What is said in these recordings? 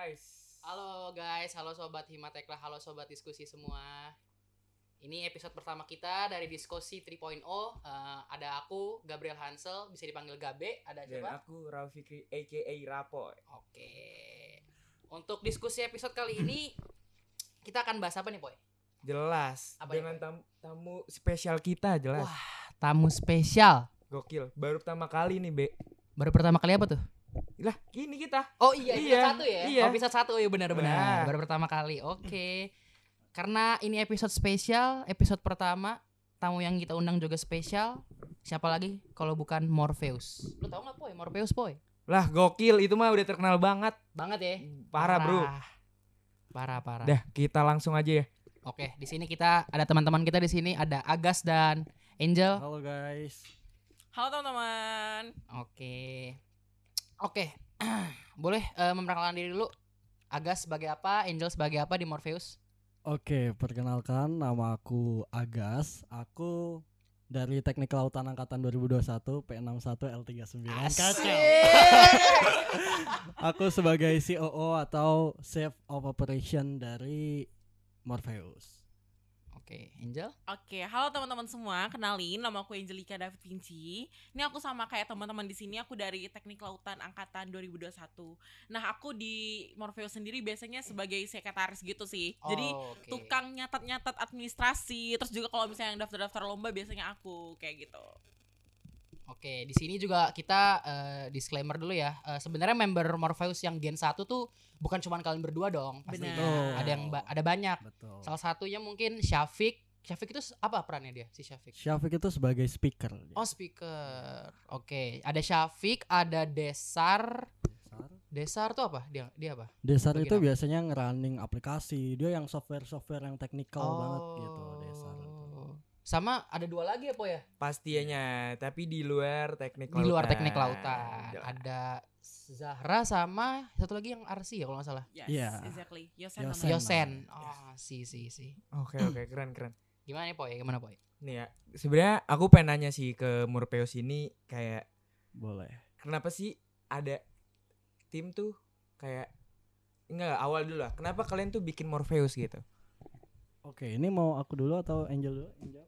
guys. Halo guys, halo sobat Himatekla, halo sobat diskusi semua. Ini episode pertama kita dari diskusi 3.0. Eh, ada aku Gabriel Hansel, bisa dipanggil Gabe. Ada Dan siapa? aku Raul Fikri aka Rapoy. Oke. Untuk diskusi episode kali ini kita akan bahas apa nih, Boy? Jelas. Apa ya, Dengan tamu, tamu spesial kita jelas. Wah. Tamu spesial. Gokil. Baru pertama kali nih, Be. Baru pertama kali apa tuh? Lah, gini kita. Oh iya, episode Iya, satu ya? iya. Oh, episode satu ya benar-benar. Nah. Baru pertama kali. Oke. Karena ini episode spesial, episode pertama, tamu yang kita undang juga spesial. Siapa lagi kalau bukan Morpheus? Lu tau gak Poy? Morpheus Poy? Lah, gokil. Itu mah udah terkenal banget. Banget ya? Parah, Bro. Parah, parah. Dah, kita langsung aja ya. Oke, di sini kita ada teman-teman kita di sini ada Agas dan Angel. Halo guys. Halo teman-teman. Oke. Oke. Boleh eh, memperkenalkan diri dulu. Agas sebagai apa? Angel sebagai apa di Morpheus? Oke, perkenalkan nama aku Agas. Aku dari Teknik Kelautan Angkatan 2021 P61 L39 Kacau. Aku sebagai COO atau Chief of Operation dari Morpheus. Oke, Angel. Oke, halo teman-teman semua. Kenalin, nama aku Angelika David Vinci. Ini aku sama kayak teman-teman di sini. Aku dari Teknik Lautan Angkatan 2021. Nah, aku di Morpheus sendiri biasanya sebagai sekretaris gitu sih. Jadi Oh, oke. tukang nyatat-nyatat administrasi. Terus juga kalau misalnya yang daftar-daftar lomba biasanya aku kayak gitu. Oke, di sini juga kita eh, disclaimer dulu ya. Eh, sebenarnya member Morpheus yang Gen 1 tuh bukan cuma kalian berdua dong, pasti. Benar. Betul. Ada yang ba- ada banyak. Betul. Salah satunya mungkin Syafiq. Syafiq itu apa perannya dia? Si Syafiq. Syafiq itu sebagai speaker. Oh, speaker. Oke, ada Syafiq, ada Desar. Desar. Desar tuh apa? Dia dia apa? Desar Bagian itu apa? biasanya ngerunning aplikasi. Dia yang software-software yang teknikal banget gitu, Oh. Sama ada dua lagi apa ya? Pastinya, tapi di luar teknik Di luar teknik lautan. Jelas. Ada Zahra sama satu lagi yang RC ya kalau nggak salah. Yes, Iya. exactly. Yosen, Yosen. namanya. Yosen. Oh, si si si. Oke, oke, keren, keren. Gimana nih Poy? Gimana Poy? Nih ya, sebenarnya aku pengen nanya sih ke Morpheus ini kayak Boleh. kenapa sih ada tim tuh kayak enggak awal dulu lah. Kenapa kalian tuh bikin Morpheus gitu? Oke, ini mau aku dulu atau Angel dulu? Angel.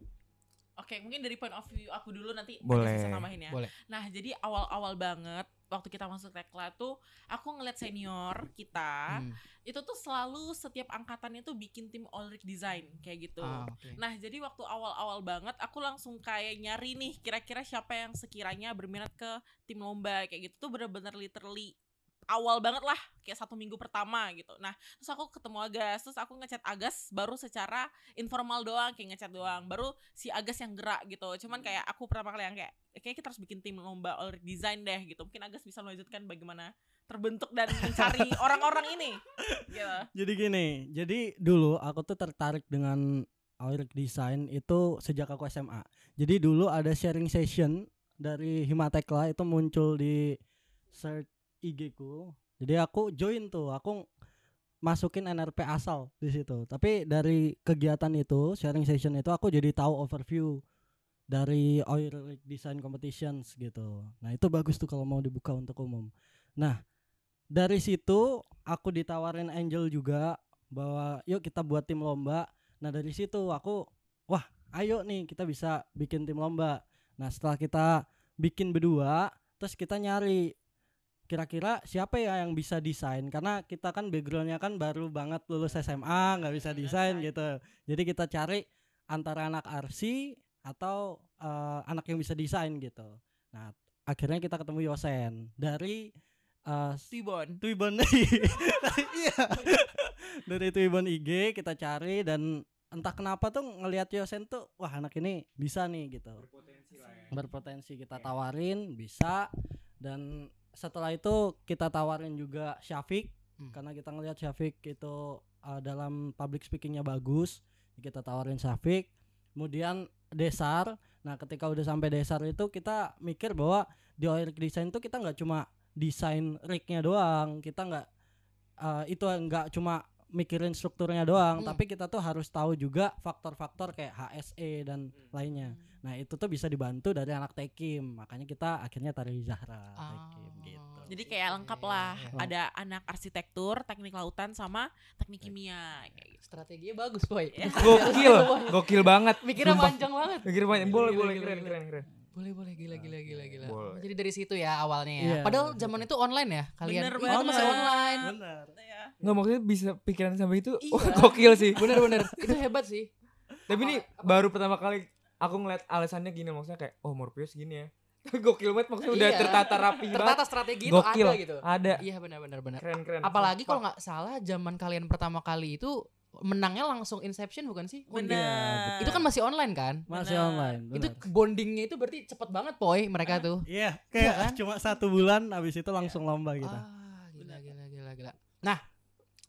Oke, mungkin dari point of view aku dulu nanti Boleh. bisa tambahin ya. Boleh. Nah, jadi awal-awal banget waktu kita masuk Tekla tuh aku ngeliat senior kita Hmm. itu tuh selalu setiap angkatannya tuh bikin tim all rig design kayak gitu. Ah, oke. Nah, jadi waktu awal-awal banget aku langsung kayak nyari nih kira-kira siapa yang sekiranya berminat ke tim lomba kayak gitu tuh bener-bener literally awal banget lah kayak satu minggu pertama gitu. Nah, terus aku ketemu Agas, terus aku ngechat Agas baru secara informal doang kayak ngechat doang. Baru si Agas yang gerak gitu. Cuman kayak aku pertama kali yang kayak kayak kita harus bikin tim lomba all design deh gitu. Mungkin Agas bisa melanjutkan bagaimana terbentuk dan mencari orang-orang ini. Gitu. Jadi gini, jadi dulu aku tuh tertarik dengan Aurik Design itu sejak aku SMA. Jadi dulu ada sharing session dari Himatekla itu muncul di search IG ku. Jadi aku join tuh, aku masukin NRP asal di situ. Tapi dari kegiatan itu, sharing session itu aku jadi tahu overview dari Aurik Design Competitions gitu. Nah, itu bagus tuh kalau mau dibuka untuk umum. Nah, dari situ aku ditawarin Angel juga bahwa yuk kita buat tim lomba. Nah dari situ aku wah ayo nih kita bisa bikin tim lomba. Nah setelah kita bikin berdua, terus kita nyari kira-kira siapa ya yang bisa desain karena kita kan backgroundnya kan baru banget lulus SMA nggak bisa Nggak desain gitu. Jadi kita cari antara anak RC atau eh, anak yang bisa desain gitu. Nah akhirnya kita ketemu Yosen dari eh, Tibon. Twibbon iya dari Twibbon IG kita cari dan entah kenapa tuh ngelihat Yosen tuh wah anak ini bisa nih gitu Berpotensi lah ya. berpotensi kita Iya. tawarin bisa dan setelah itu kita tawarin juga Syafiq Hmm. karena kita ngelihat Syafiq itu uh, dalam public speakingnya bagus kita tawarin Syafiq kemudian Desar. Nah ketika udah sampai Desar itu kita mikir bahwa di Oirik Design itu kita nggak cuma desain rignya doang. Kita nggak uh, itu nggak cuma mikirin strukturnya doang Hmm. tapi kita tuh harus tahu juga faktor-faktor kayak HSE dan Hmm. lainnya Nah itu tuh bisa dibantu dari anak Tekim Makanya kita akhirnya tarik Zahra Ah. Tekim gitu Jadi kayak lengkap iya, lah. iya. Ada anak arsitektur, teknik lautan sama teknik kimia kayak gitu. Strateginya bagus, Boy. Gokil, gokil banget. Mikirnya panjang banget. Mikir banyak. Boleh, boleh, keren, keren, keren. Boleh, boleh, gila, gila, gila, gila. Boleh. Jadi dari situ ya awalnya ya. Iya, Padahal zaman itu online ya kalian. Bener Iya, itu masih online. Benar. Ya. Nggak maksudnya bisa pikiran sampai itu. Iya. Wah, gokil sih. Bener, bener. itu hebat sih. Tapi ini baru pertama kali aku ngeliat alasannya gini maksudnya kayak oh Morpheus gini ya. gokil banget maksudnya udah Iya. tertata rapi banget. Tertata strategi itu Gokil. ada gitu. Ada. Iya, benar, benar, benar. Keren, keren. Apalagi kalau nggak salah zaman kalian pertama kali itu menangnya langsung Inception bukan sih? Bener. Itu kan masih online kan? Masih Benar. online. Itu benar. bondingnya itu berarti cepet banget poy mereka tuh. Iya, Iya kayak kan? cuma satu bulan habis itu langsung lomba kita. Ah, gila gila gila gila. Nah,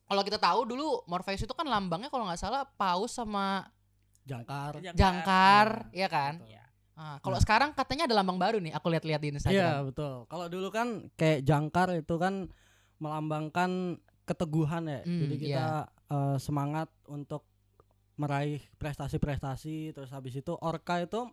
kalau kita tahu dulu Morpheus itu kan lambangnya kalau nggak salah paus sama Jangkar. jangkar, Iya, ya kan? betul. Iya. Ah, kalau Nah. sekarang katanya ada lambang baru nih, aku lihat-lihat di Iya, Instagram. betul. Kalau dulu kan kayak jangkar itu kan melambangkan keteguhan ya. Hmm, Jadi kita eh, semangat untuk meraih prestasi-prestasi terus habis itu orka itu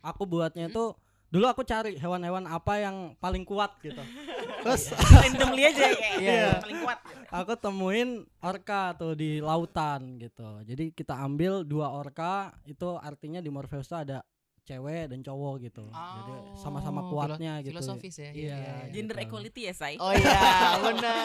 aku buatnya itu dulu aku cari hewan-hewan apa yang paling kuat gitu. Terus randomly aja kayak Iya. yang paling kuat. aku temuin orka tuh di lautan gitu. Jadi kita ambil dua orka itu artinya di Morpheus tuh ada cewek dan cowok gitu. Jadi Oh, sama-sama filo- kuatnya gitu. Filosofis ya. Iya, Gender gitu. equality ya, Say. Oh iya, benar.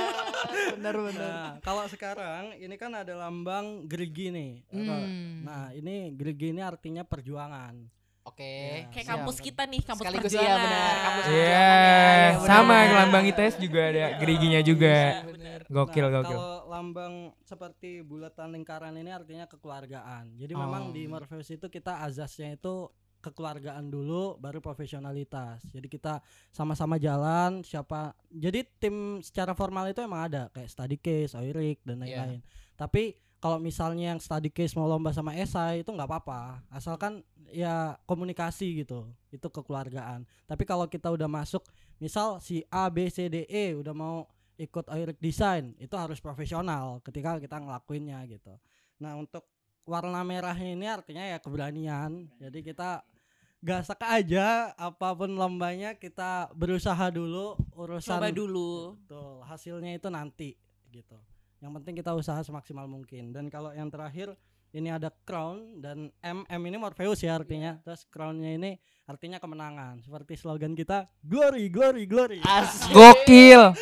Benar benar. Nah, kalau sekarang ini kan ada lambang gerigi nih. Hmm. Nah, ini gerigi ini artinya perjuangan. Oke. Ya, Kayak siap. kampus kita nih, kampus Sekaligus perjuangan. iya, benar, kampus Iya, perjuangan ya, iya, benar. sama lambang ITS juga ada geriginya juga. Iya, benar. Gokil, Nah, gokil. Kalau lambang seperti bulatan lingkaran ini artinya kekeluargaan. Jadi memang Oh. di Morpheus itu kita azasnya itu kekeluargaan dulu baru profesionalitas. Jadi kita sama-sama jalan siapa. Jadi tim secara formal itu emang ada kayak study case, OIRIK dan Iya. lain-lain. Tapi kalau misalnya yang study case mau lomba sama esai itu nggak apa-apa. Asalkan ya komunikasi gitu. Itu kekeluargaan. Tapi kalau kita udah masuk misal si A B C D E udah mau ikut OIRIK design itu harus profesional ketika kita ngelakuinnya gitu. Nah, untuk warna merahnya ini artinya ya keberanian. Jadi kita gasak aja apa pun lombanya kita berusaha dulu urusan Coba dulu. Betul, hasilnya itu nanti gitu. Yang penting kita usaha semaksimal mungkin. Dan kalau yang terakhir ini ada crown dan M M ini Morpheus ya artinya. Terus crownnya ini artinya kemenangan. Seperti slogan kita glory glory glory. Asik. Gokil.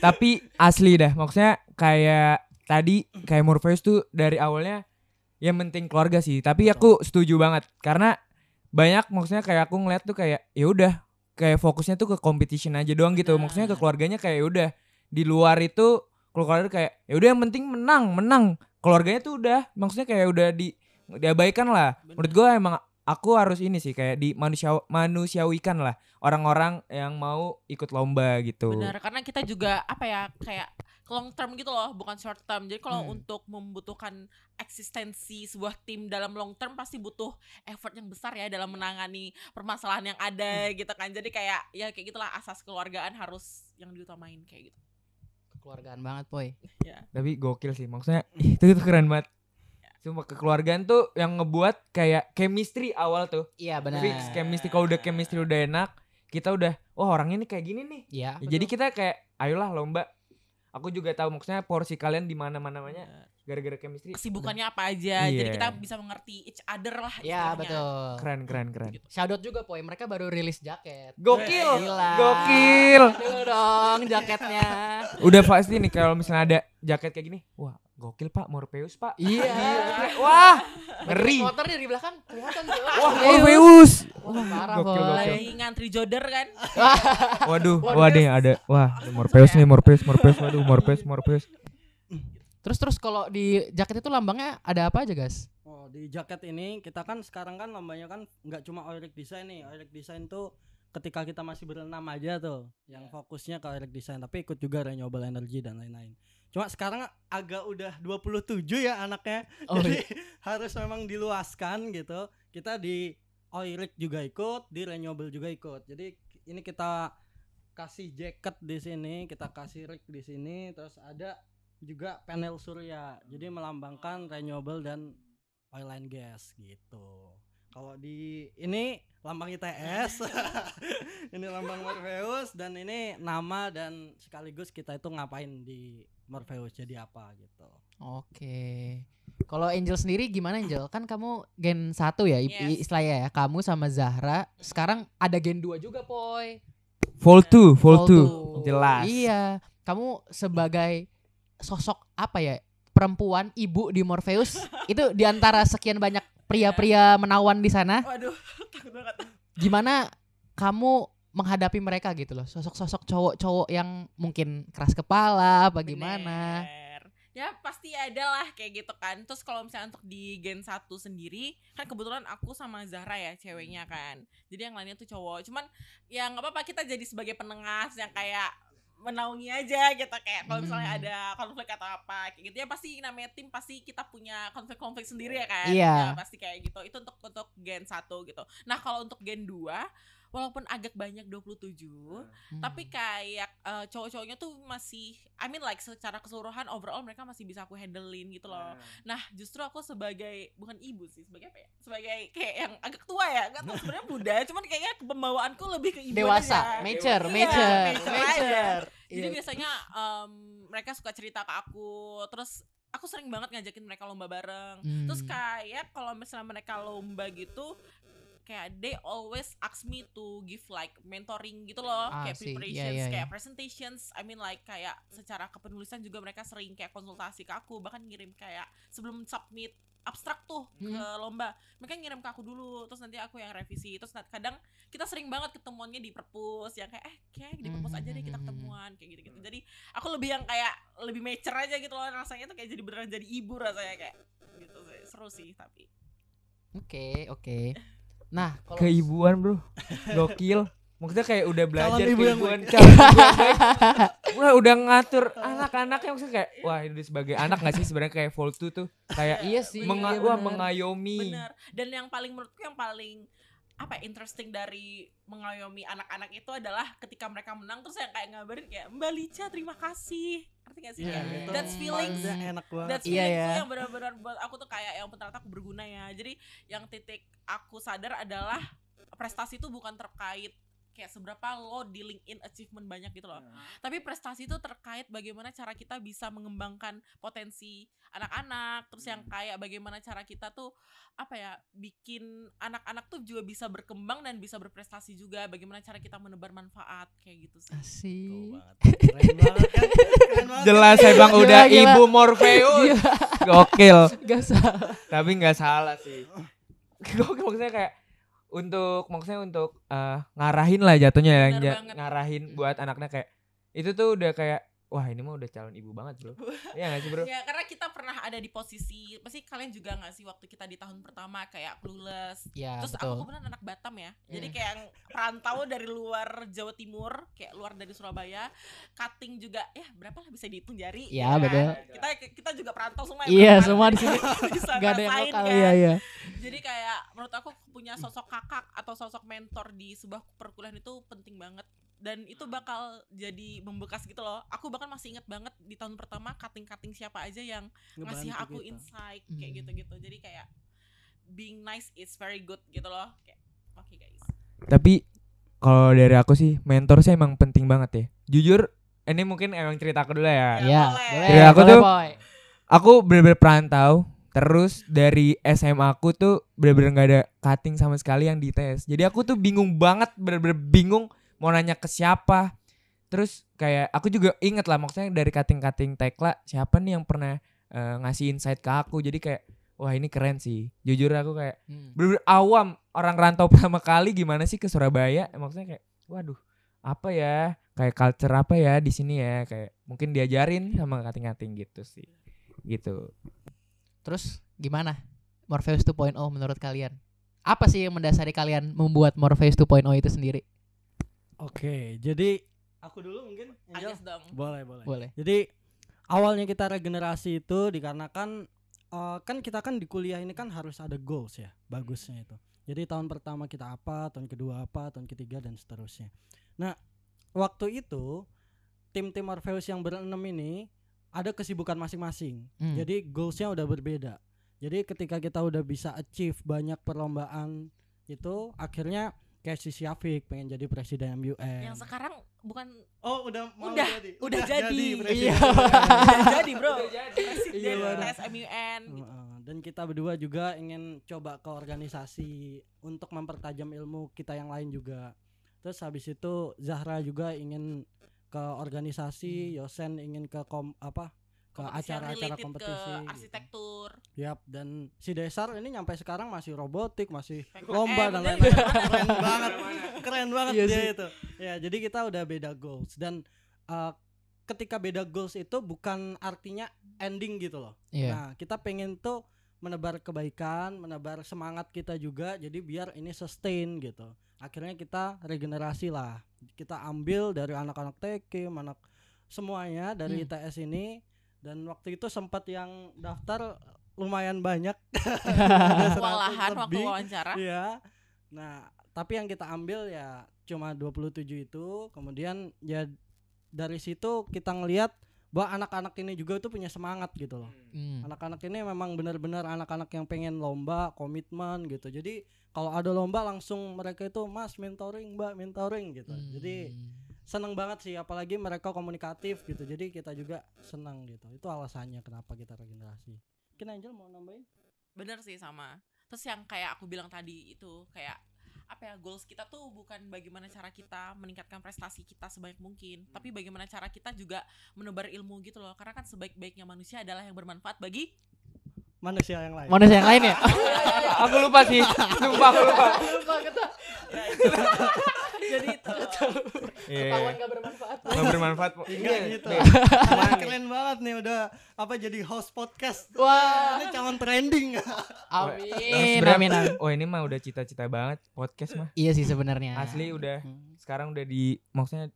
Tapi asli dah, maksudnya kayak tadi kayak Morpheus tuh dari awalnya yang penting keluarga sih. Tapi aku setuju banget karena banyak maksudnya kayak aku ngeliat tuh kayak ya udah kayak fokusnya tuh ke competition aja doang gitu. Benar. Maksudnya ke keluarganya kayak ya udah di luar itu keluarga kayak ya udah yang penting menang, menang. Keluarganya tuh udah maksudnya kayak udah di diabaikan lah. Menurut gua emang aku harus ini sih kayak di manusia manusiawikan lah orang-orang yang mau ikut lomba gitu. Benar, karena kita juga apa ya kayak long term gitu loh, bukan short term. Jadi kalau Hmm. untuk membutuhkan eksistensi sebuah tim dalam long term pasti butuh effort yang besar ya dalam menangani permasalahan yang ada gitu kan. Jadi kayak ya kayak gitulah asas keluargaan harus yang diutamain kayak gitu. Kekeluargaan banget, Boy. Tapi gokil sih maksudnya ih, itu itu keren banget. Sumpah kekeluargaan tuh yang ngebuat kayak chemistry awal tuh. Iya, benar. Fix chemistry kalau udah chemistry udah enak, kita udah wah orangnya ini kayak gini nih. Iya. Ya, jadi kita kayak ayolah lomba. Aku juga tahu maksudnya porsi kalian di mana-mana namanya gara-gara chemistry. Kesibukannya apa aja. Jadi Iya. kita bisa mengerti each other lah. Iya, istilahnya. betul. Keren keren keren. Gitu. Shoutout juga, Boy. Mereka baru rilis jaket. Gokil. Gila. Gokil. Dong jaketnya. Udah pasti nih kalau misalnya ada jaket kayak gini, wah gokil Pak, Morpheus Pak. Iya. Wah, ngeri. Motor di belakang kelihatan tuh. Wah, Morpheus. Wah, parah, Gokil, Boy. Lagi ngantri joder kan. Waduh, Waduh, nih ada. Wah, Morpheus nih, Morpheus, Morpheus, waduh, Morpheus, Morpheus. Terus terus kalau di jaket itu lambangnya ada apa aja, guys? Oh, di jaket ini kita kan sekarang kan lombanya kan nggak cuma Oirik Design nih. Oirik Design tuh ketika kita masih berenam aja tuh yang fokusnya ke Oirik Design tapi ikut juga renewable energy dan lain-lain. Cuma sekarang agak udah 27 ya anaknya. Oh, Jadi harus memang diluaskan gitu. Kita di Oirik juga ikut, di renewable juga ikut. Jadi ini kita kasih jaket di sini, kita kasih rig di sini, terus ada juga panel surya. Jadi melambangkan renewable dan oil and gas gitu. Kalau di ini lambang ITS. ini lambang Morpheus dan ini nama dan sekaligus kita itu ngapain di Morpheus jadi apa gitu. Oke. Kalau Angel sendiri gimana Angel? Kan kamu gen 1 ya Yes. istilahnya ya. Kamu sama Zahra. Sekarang ada gen 2 juga, Poy. Vol 2, Vol Fall 2. tuh. Jelas. Iya. Kamu sebagai sosok apa ya? Perempuan, ibu di Morpheus. itu di antara sekian banyak pria-pria menawan di sana. Waduh, takut banget. Gimana kamu menghadapi mereka gitu loh? Sosok-sosok cowok-cowok yang mungkin keras kepala? Bener. Ya pasti ada lah kayak gitu kan. Terus kalau misalnya untuk di Gen 1 sendiri, kan kebetulan aku sama Zahra ya ceweknya kan. Jadi yang lainnya tuh cowok. Cuman ya nggak apa-apa kita jadi sebagai penengah yang kayak menaungi aja gitu kayak kalau misalnya Hmm. ada konflik atau apa kayak gitu ya pasti namanya tim pasti kita punya konflik-konflik sendiri ya kan Iya. Ya, pasti kayak gitu itu untuk untuk gen 1 gitu nah kalau untuk gen 2 walaupun agak banyak 27 Hmm. tapi kayak eh, cowok-cowoknya tuh masih I mean like secara keseluruhan overall mereka masih bisa aku handlein gitu loh nah justru aku sebagai bukan ibu sih sebagai apa ya sebagai kayak yang agak tua ya nggak tahu sebenarnya muda cuman kayaknya pembawaanku lebih ke ibu dewasa, mature, Iya, mature, mature mature. jadi Iya. biasanya em, mereka suka cerita ke aku terus aku sering banget ngajakin mereka lomba bareng terus Hmm. kayak kalau misalnya mereka lomba gitu kayak they always ask me to give like mentoring gitu loh Ah, kayak sih. Iya, preparations iya, kayak iya. presentations I mean like kayak secara kepenulisan juga mereka sering kayak konsultasi ke aku bahkan ngirim kayak sebelum submit abstrak tuh ke Hmm. lomba mereka ngirim ke aku dulu terus nanti aku yang revisi terus kadang kita sering banget ketemuannya di perpus yang kayak eh kayak di perpus aja deh kita Hmm. ketemuan kayak gitu gitu jadi aku lebih yang kayak lebih mature aja gitu loh rasanya tuh kayak jadi beneran jadi ibu rasanya kayak gitu sih seru sih tapi Oke, oke. Nah, kalau Keibuan, Bro. Gokil. Maksudnya kayak udah belajar Calon ibu yang keibuan, calon ibu yang baik. Wah, udah ngatur anak-anaknya maksudnya kayak wah ini sebagai anak gak sih sebenarnya kayak Vol 2 tuh kayak iya sih. menga- iya wah bener. mengayomi. bener dan yang paling menurutku yang paling apa ya, interesting dari mengayomi anak-anak itu adalah ketika mereka menang terus yang kayak ngabarin kayak Mbak Lica terima kasih ngerti gak sih Iya, Kayak, itu that's feelings enak banget. That's Iya, feelings ya. tuh yang benar-benar buat aku tuh kayak yang ternyata aku berguna ya. Jadi yang titik aku sadar adalah prestasi itu bukan terkait kayak seberapa lo di LinkedIn achievement banyak gitu loh. Tapi prestasi itu terkait bagaimana cara kita bisa mengembangkan potensi anak-anak, terus yang kayak bagaimana cara kita tuh apa ya bikin anak-anak tuh juga bisa berkembang dan bisa berprestasi juga. Bagaimana cara kita menebar manfaat kayak gitu sih. Asik. Keren banget kan? Keren banget Jelas emang Gila, udah gila. ibu Morpheus. Gokil. Gak salah. Tapi nggak salah sih. Gokil maksudnya kayak untuk maksudnya untuk eh, ngarahin lah jatuhnya ya, ngarahin buat anaknya kayak itu tuh udah kayak wah ini mah udah calon ibu banget bro. Iya gak sih bro? Ya karena kita pernah ada di posisi pasti kalian juga nggak sih waktu kita di tahun pertama kayak clueless. Ya, Terus aku betul. kebetulan anak Batam ya. Jadi Hmm. kayak yang perantau dari luar Jawa Timur, kayak luar dari Surabaya. Cutting juga ya berapa lah bisa dihitung jari. Ya, kan? betul. Kita kita juga perantau semua. ya, Iya, berempat. semua di sini. Gak ada yang lokal. kan. Iya, iya. Jadi kayak menurut aku punya sosok kakak atau sosok mentor di sebuah perkuliahan itu penting banget dan itu bakal jadi membekas gitu loh. Aku bahkan masih inget banget di tahun pertama cutting-cutting siapa aja yang ngasih aku kita. insight kayak Hmm. gitu-gitu. Jadi kayak being nice is very good gitu loh. Kayak oke guys. Tapi kalau dari aku sih mentor sih emang penting banget ya. Jujur ini mungkin emang cerita aku dulu ya. Iya, boleh. boleh. Ya, aku boleh, tuh- Boy. Aku bener-bener perantau. Terus dari SMA aku tuh bener-bener gak ada cutting sama sekali yang dites. Jadi aku tuh bingung banget, bener-bener bingung mau nanya ke siapa. Terus kayak aku juga inget lah maksudnya dari cutting-cutting Tekla siapa nih yang pernah eh, ngasih insight ke aku. Jadi kayak wah ini keren sih. Jujur aku kayak Hmm. bener-bener awam orang rantau pertama kali gimana sih ke Surabaya maksudnya kayak waduh apa ya kayak culture apa ya di sini ya kayak mungkin diajarin sama kating-kating gitu sih gitu Terus gimana Morpheus 2.0 menurut kalian? Apa sih yang mendasari kalian membuat Morpheus 2.0 itu sendiri? Oke, jadi aku dulu mungkin. Angel? Dong. Boleh, boleh. Boleh. Jadi awalnya kita regenerasi itu dikarenakan eh, kan kita kan di kuliah ini kan harus ada goals ya, bagusnya itu. Jadi tahun pertama kita apa, tahun kedua apa, tahun ketiga dan seterusnya. Nah, waktu itu tim-tim Orpheus yang berenam ini ada kesibukan masing-masing. Hmm. Jadi goalsnya udah berbeda. Jadi ketika kita udah bisa achieve banyak perlombaan itu akhirnya kayak si Syafiq pengen jadi presiden MUN. Yang sekarang bukan Oh, udah mau Udah, jadi. udah jadi. presiden. Iya. udah jadi bro. Presiden Iya. SMUN. gitu. Dan kita berdua juga ingin coba ke organisasi untuk mempertajam ilmu kita yang lain juga. Terus habis itu Zahra juga ingin ke organisasi, Yosen ingin ke kom apa ke acara-acara kompetisi. ke gitu. arsitektur. Yap, dan si Desar ini nyampe sekarang masih robotik, masih lomba dan lain-lain. Keren banget. Keren banget Iya dia sih. itu. Ya, jadi kita udah beda goals dan uh, ketika beda goals itu bukan artinya ending gitu loh. Iya. Nah, kita pengen tuh menebar kebaikan, menebar semangat kita juga jadi biar ini sustain gitu. Akhirnya kita regenerasi lah. Kita ambil dari anak-anak TK, anak semuanya dari Hmm. ITS ini dan waktu itu sempat yang daftar lumayan banyak. Ada 100 Kewalahan waktu lebih. wawancara. Iya. Nah, tapi yang kita ambil ya cuma 27 itu, kemudian ya dari situ kita ngelihat bahwa anak-anak ini juga tuh punya semangat gitu loh. Hmm. Anak-anak ini memang benar-benar anak-anak yang pengen lomba, komitmen gitu. Jadi kalau ada lomba langsung mereka itu Mas mentoring, Mbak mentoring gitu. Jadi Hmm. Seneng banget sih apalagi mereka komunikatif gitu. Jadi kita juga senang gitu. Itu alasannya kenapa kita regenerasi. Mungkin Angel mau nambahin? Bener sih sama. Terus yang kayak aku bilang tadi itu kayak apa ya goals kita tuh bukan bagaimana cara kita meningkatkan prestasi kita sebanyak mungkin, tapi bagaimana cara kita juga menebar ilmu gitu loh. Karena kan sebaik-baiknya manusia adalah yang bermanfaat bagi Manusia yang lain. Manusia yang lain ya? aku lupa sih. Sumpah aku lupa. jadi itu. Iya. gak bermanfaat. Nggak bermanfaat. Iya gitu. Keren banget nih udah apa jadi host podcast. Wah. Ini calon trending. Amin. Amin. Oh ini mah udah cita-cita banget podcast mah. Iya sih sebenarnya. Asli udah sekarang udah di maksudnya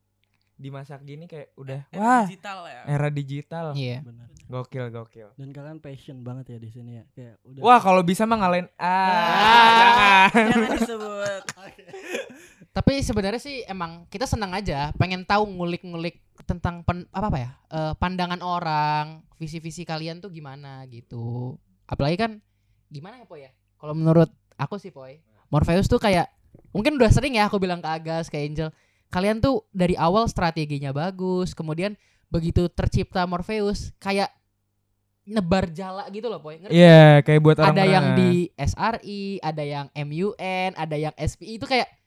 di masa gini kayak udah Era wah digital ya. era digital. Iya. Benar. Gokil gokil. Dan kalian passion banget ya di sini ya. Kayak udah. Wah kalau bisa mah ngalahin ah, Ah. jangan. Disebut. Tapi sebenarnya sih emang kita senang aja, pengen tahu ngulik-ngulik tentang pen- apa apa ya, eh, pandangan orang, visi-visi kalian tuh gimana gitu. Apalagi kan gimana ya Poy ya? Kalau menurut aku sih Poy, Morpheus tuh kayak mungkin udah sering ya aku bilang ke Agas, ke Angel, kalian tuh dari awal strateginya bagus, kemudian begitu tercipta Morpheus kayak nebar jala gitu loh Poy. Ngerti Iya kayak buat orang ada yang di SRI, ada yang MUN, ada yang SPI itu kayak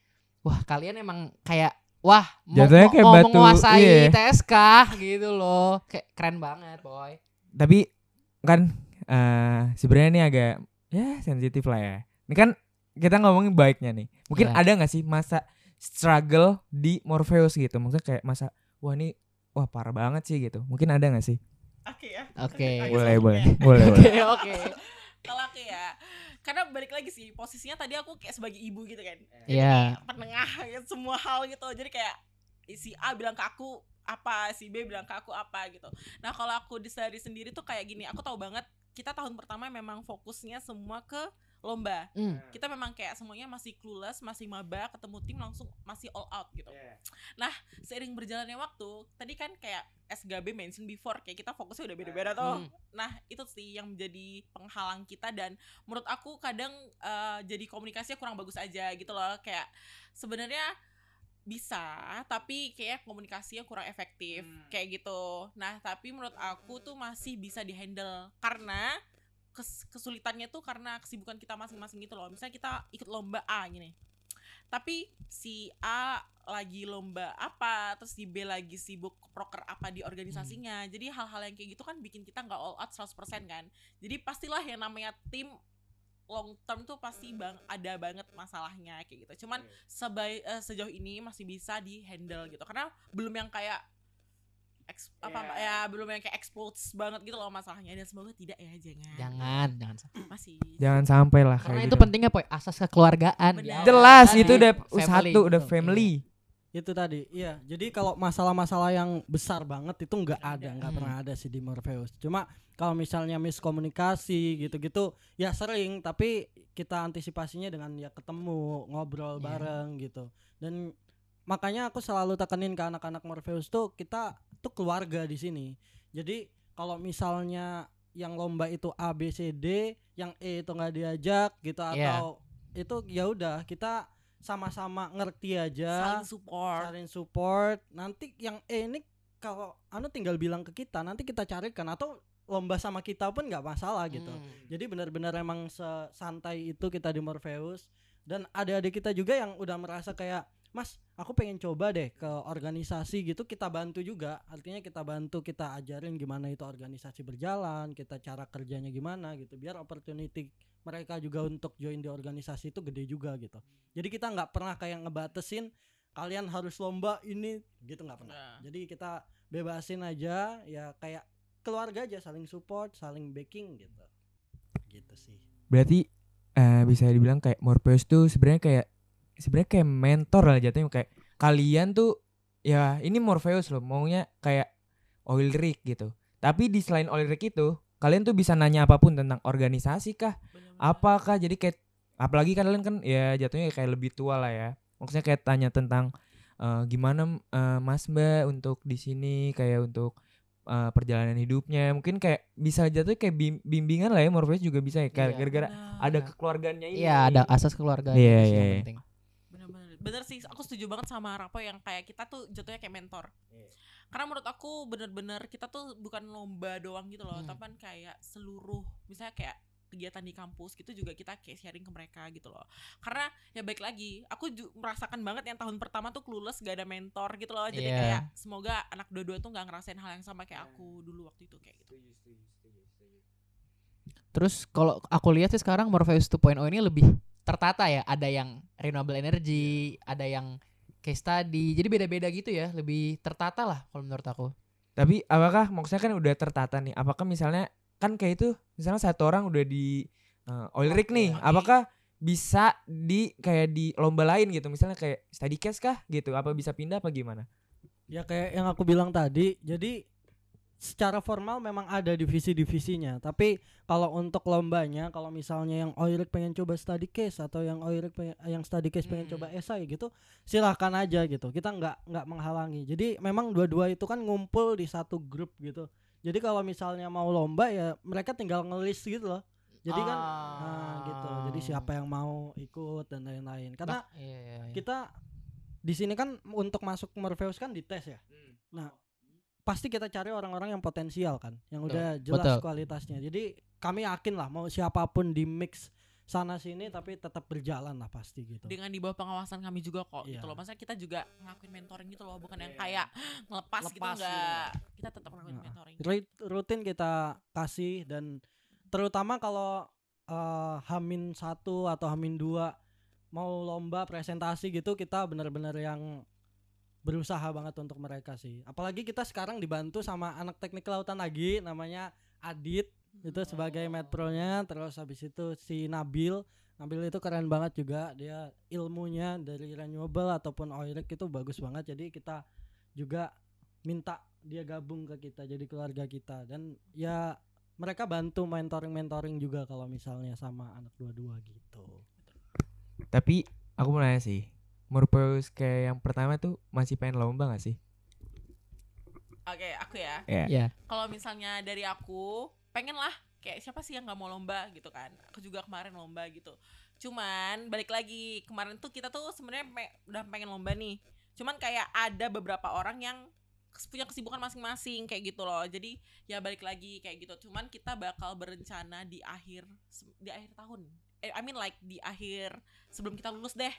wah kalian emang kayak wah mau, Jatuhnya mau- kayak mau batu, menguasai iya. TSK gitu loh. Kayak keren banget, boy. tapi kan eh sebenarnya ini agak ya sensitif lah ya. Ini kan kita ngomongin baiknya nih. Mungkin Iya. ada nggak sih masa struggle di Morpheus gitu? Maksudnya kayak masa wah ini wah parah banget sih gitu. Mungkin ada nggak sih? Oke ya. Oke. Boleh langsung boleh ya. boleh Oke, boleh. oke. Kalau aku ya. Karena balik lagi sih posisinya tadi aku kayak sebagai ibu gitu kan. Iya. penengah ya, semua hal gitu jadi kayak si A bilang ke aku apa si B bilang ke aku apa gitu nah kalau aku di sehari sendiri tuh kayak gini aku tahu banget kita tahun pertama memang fokusnya semua ke lomba Hmm. kita memang kayak semuanya masih clueless masih maba ketemu tim langsung masih all out gitu nah seiring berjalannya waktu tadi kan kayak SGB mention before kayak kita fokusnya udah beda-beda tuh Hmm. Nah, itu sih yang menjadi penghalang kita dan menurut aku kadang eh, jadi komunikasinya kurang bagus aja gitu loh. Kayak sebenarnya bisa, tapi kayak komunikasinya kurang efektif kayak gitu. Nah, tapi menurut aku tuh masih bisa dihandle karena kes- kesulitannya tuh karena kesibukan kita masing-masing gitu loh. Misalnya kita ikut lomba A gini. Tapi si A lagi lomba apa, terus si B lagi sibuk proker apa di organisasinya. Jadi hal-hal yang kayak gitu kan bikin kita nggak all out 100% kan. Jadi pastilah yang namanya tim long term tuh pasti bang ada banget masalahnya kayak gitu. Cuman sebai eh, sejauh ini masih bisa di handle gitu. Karena belum yang kayak eks- apa ya belum yang kayak explodes banget gitu loh masalahnya dan semoga tidak ya jangan. Jangan, jangan. Masih. Jangan sampai lah Karena kayak itu gitu. pentingnya Poy, asas kekeluargaan. Benar. Jelas Tadi, itu udah family satu udah family. Itu tadi, iya. Jadi kalau masalah-masalah yang besar banget itu nggak ada, nggak Hmm. pernah ada sih di Morpheus. Cuma kalau misalnya miskomunikasi gitu-gitu, ya sering. Tapi kita antisipasinya dengan ya ketemu, ngobrol Iya. bareng gitu. Dan makanya aku selalu tekenin ke anak-anak Morpheus tuh kita tuh keluarga di sini. Jadi kalau misalnya yang lomba itu A B C D, yang E itu nggak diajak gitu Iya. atau itu ya udah kita sama-sama ngerti aja, saling support saling support. Nanti yang E ini kalau anu tinggal bilang ke kita, nanti kita carikan atau lomba sama kita pun nggak masalah gitu. Hmm. Jadi benar-benar emang sesantai itu kita di Morpheus dan adik-adik kita juga yang udah merasa kayak Mas, aku pengen coba deh ke organisasi gitu kita bantu juga. Artinya kita bantu, kita ajarin gimana itu organisasi berjalan, kita cara kerjanya gimana gitu. Biar opportunity mereka juga untuk join di organisasi itu gede juga gitu. Jadi kita nggak pernah kayak ngebatesin kalian harus lomba ini gitu nggak pernah. Nah. Jadi kita bebasin aja ya kayak keluarga aja saling support, saling backing gitu. Gitu sih. Berarti eh, bisa dibilang kayak Morpheus tuh sebenarnya kayak sebenarnya kayak mentor lah jatuhnya kayak kalian tuh ya ini Morpheus loh maunya kayak oil rig gitu. Tapi di selain oil rig itu kalian tuh bisa nanya apa pun tentang organisasi kah? Apakah jadi kayak apalagi kalian kan ya jatuhnya kayak lebih tua lah ya. Maksudnya kayak tanya tentang eh, gimana eh, Mas Mbak untuk di sini kayak untuk eh, perjalanan hidupnya. Mungkin kayak bisa jatuh kayak bim- bimbingan lah ya Morpheus juga bisa ya kayak Iya. gara-gara ada kekeluargaannya ini. Iya, ada asas keluarga Iya, itu sih iya, yang iya. penting. Bener sih aku setuju banget sama Rapo yang kayak kita tuh jatuhnya kayak mentor Iya. karena menurut aku bener-bener kita tuh bukan lomba doang gitu loh Hmm. tapi kan kayak seluruh misalnya kayak kegiatan di kampus gitu juga kita kayak sharing ke mereka gitu loh karena ya baik lagi aku merasakan banget yang tahun pertama tuh clueless gak ada mentor gitu loh jadi Iya. kayak semoga anak dua-dua tuh nggak ngerasain hal yang sama kayak aku dulu waktu itu kayak gitu Terus kalau aku lihat sih sekarang Morpheus 2.0 ini lebih tertata ya. Ada yang renewable energy, ada yang case study. Jadi beda-beda gitu ya, lebih tertata lah kalau menurut aku. Tapi apakah maksudnya kan udah tertata nih? Apakah misalnya kan kayak itu misalnya satu orang udah di eh, oil rig nih, Oke. apakah bisa di kayak di lomba lain gitu? Misalnya kayak study case kah gitu? Apa bisa pindah apa gimana? Ya kayak yang aku bilang tadi, jadi secara formal memang ada divisi-divisinya, tapi kalau untuk lombanya, kalau misalnya yang Oirik pengen coba study case atau yang Oirik pengen, yang study case pengen Hmm. coba esai gitu, silahkan aja gitu. Kita nggak nggak menghalangi. Jadi memang dua-dua itu kan ngumpul di satu grup gitu. Jadi kalau misalnya mau lomba ya mereka tinggal ngelis gitu loh. Jadi kan nah gitu. Jadi siapa yang mau ikut dan lain-lain. Karena Bah, iya, iya, iya. kita di sini kan untuk masuk Morpheus kan dites ya. Nah, pasti kita cari orang-orang yang potensial kan, yang Betul, udah jelas betul. kualitasnya. Jadi kami yakin lah mau siapa pun di mix sana sini tapi tetap berjalan lah pasti gitu. dengan di bawah pengawasan kami juga kok Iya. gitu loh maksudnya kita juga ngelakuin mentoring gitu loh bukan yang kayak ngelepas, gitu Lepas gitu. enggak kita tetap ngelakuin Nah, mentoring Rutin kita kasih dan terutama kalau eh, Hamin satu atau Hamin dua mau lomba presentasi gitu kita benar-benar yang berusaha banget untuk mereka sih. Apalagi kita sekarang dibantu sama anak teknik kelautan lagi namanya Adit itu sebagai medpronya terus habis itu si Nabil Nabil itu keren banget juga. Dia ilmunya dari renewable ataupun oil rig itu bagus banget. Jadi kita juga minta dia gabung ke kita jadi keluarga kita. Dan ya mereka bantu mentoring mentoring juga kalau misalnya sama anak dua-dua gitu. Tapi aku mau nanya sih, Morpheus kayak yang pertama tuh masih pengen lomba gak sih? oke aku ya. Ya. Iya. kalau misalnya dari aku pengen lah. Kayak siapa sih yang nggak mau lomba gitu kan? Aku juga kemarin lomba gitu. Cuman balik lagi. Kemarin tuh kita tuh sebenarnya pe- udah pengen lomba nih. Cuman kayak ada beberapa orang yang punya kesibukan masing-masing kayak gitu loh. Jadi ya balik lagi kayak gitu. Cuman kita bakal berencana di akhir di akhir tahun I mean like di akhir sebelum kita lulus deh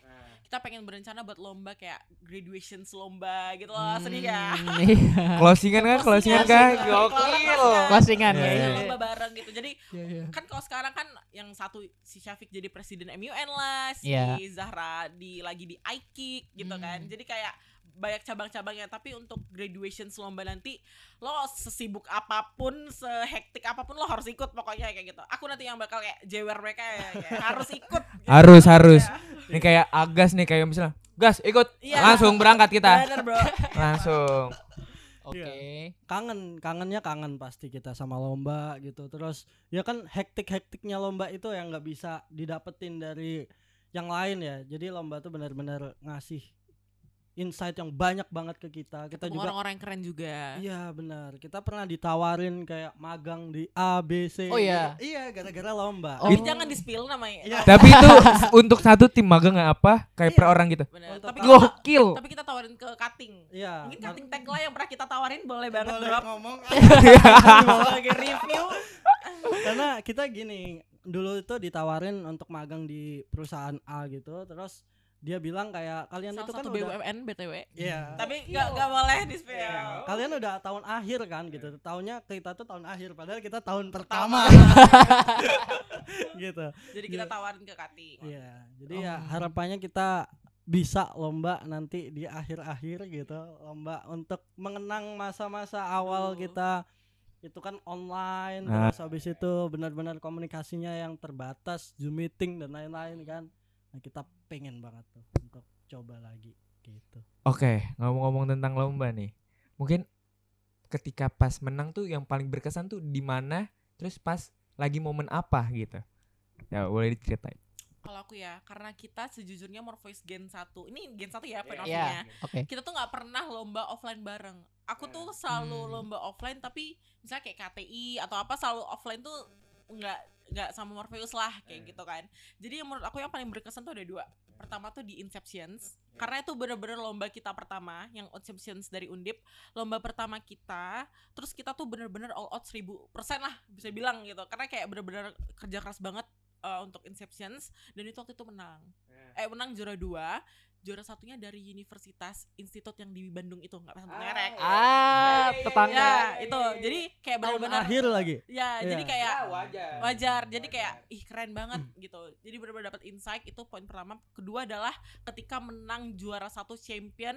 kita pengen berencana buat lomba kayak graduation lomba gitu loh sedih ya Hmm, iya. Closingan kan? Closingan kan? Gokil. Closingan ya. iya, lomba bareng gitu. Jadi Iya, iya. kan kalau sekarang kan yang satu si Syafiq jadi presiden MUN lah, si Iya. Zahra di lagi di iKick gitu Hmm. kan. Jadi kayak banyak cabang-cabangnya tapi untuk graduation lomba nanti lo sesibuk apa pun sehektik apa pun lo harus ikut pokoknya kayak gitu aku nanti yang bakal kayak jewer mereka ya kayak harus ikut gitu. Harus, harus. Ya. Ini kayak Agas nih kayak misalnya, Gas ikut, Iya. langsung berangkat kita, bener bro langsung. Oke. kangen kangennya kangen pasti kita sama lomba gitu terus ya kan hektik hektiknya lomba itu yang nggak bisa didapetin dari yang lain ya jadi lomba tuh benar-benar ngasih insight yang banyak banget ke kita. Kita Ketemu juga orang-orang yang keren juga. Iya benar. Kita pernah ditawarin kayak magang di A B C. Oh, iya? gitu. Iya gara-gara lomba. Oh. Tapi jangan di spill namanya. Iya. Tapi itu untuk satu tim magang apa kayak per Iya. orang gitu. Bener. Tapi kita, Gokil. tapi kita tawarin ke cutting. Iya. Mungkin cutting tag lah yang pernah kita tawarin boleh banget boleh drop ngomong. sebagai review. Karena kita gini, dulu itu ditawarin untuk magang di perusahaan A gitu, terus dia bilang kayak kalian Salah itu kan udah BUMN BTW. Iya. Tapi nggak nggak boleh di spill. Iya. Kalian udah tahun akhir kan gitu. Iya. Tahunnya kita tuh tahun akhir padahal kita tahun pertama. gitu. Jadi kita tawarin ke cutting. Iya. Jadi ya Oh. harapannya kita bisa lomba nanti di akhir-akhir gitu, lomba untuk mengenang masa-masa awal Betul. kita itu kan online Nah. terus habis itu benar-benar komunikasinya yang terbatas Zoom meeting dan lain-lain kan. Nah, kita pengen banget tuh untuk coba lagi gitu. Oke, ngomong-ngomong tentang lomba nih. Mungkin ketika pas menang tuh yang paling berkesan tuh di mana? Terus pas lagi momen apa gitu? Ya boleh diceritain. Kalau aku ya, karena kita sejujurnya Morpheus Gen 1 Ini Gen 1 ya point of Iya. Oke. Kita tuh nggak pernah lomba offline bareng Aku tuh selalu Hmm. lomba offline Tapi misalnya kayak KTI atau apa selalu offline tuh nggak nggak sama Morpheus lah kayak gitu kan. Jadi yang menurut aku yang paling berkesan tuh ada dua. Pertama tuh di Inceptions Karena itu bener-bener lomba kita pertama Yang Inceptions dari Undip. Lomba pertama kita Terus kita tuh bener-bener all out 1000% lah Bisa bilang gitu. Karena kayak bener-bener kerja keras banget uh, untuk Inceptions dan itu waktu itu menang. Eh menang juara dua, juara satunya dari Universitas Institut yang di Bandung itu nggak sebut merek. Ah, tetangga. Ya, itu. Jadi kayak benar-benar akhir lagi. Ya, Iya. jadi kayak wajar. wajar. Jadi kayak ih keren banget gitu. Jadi benar-benar dapat insight itu poin pertama. Kedua adalah ketika menang juara satu champion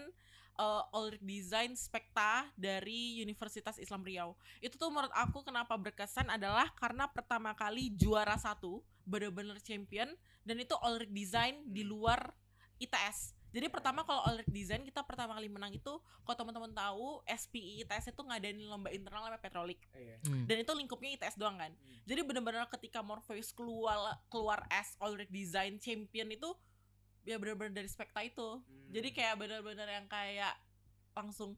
uh, all design spekta dari Universitas Islam Riau. Itu tuh menurut aku kenapa berkesan adalah karena pertama kali juara satu bener-bener champion dan itu all design di luar ITS. Jadi pertama kalau all design kita pertama kali menang itu kalau teman-teman tahu SPI ITS itu ngadain lomba internal namanya Petrolik Hmm. dan itu lingkupnya ITS doang kan Hmm. jadi benar-benar ketika Morpheus keluar keluar as already design champion itu ya benar-benar dari spekta itu Hmm. jadi kayak benar-benar yang kayak langsung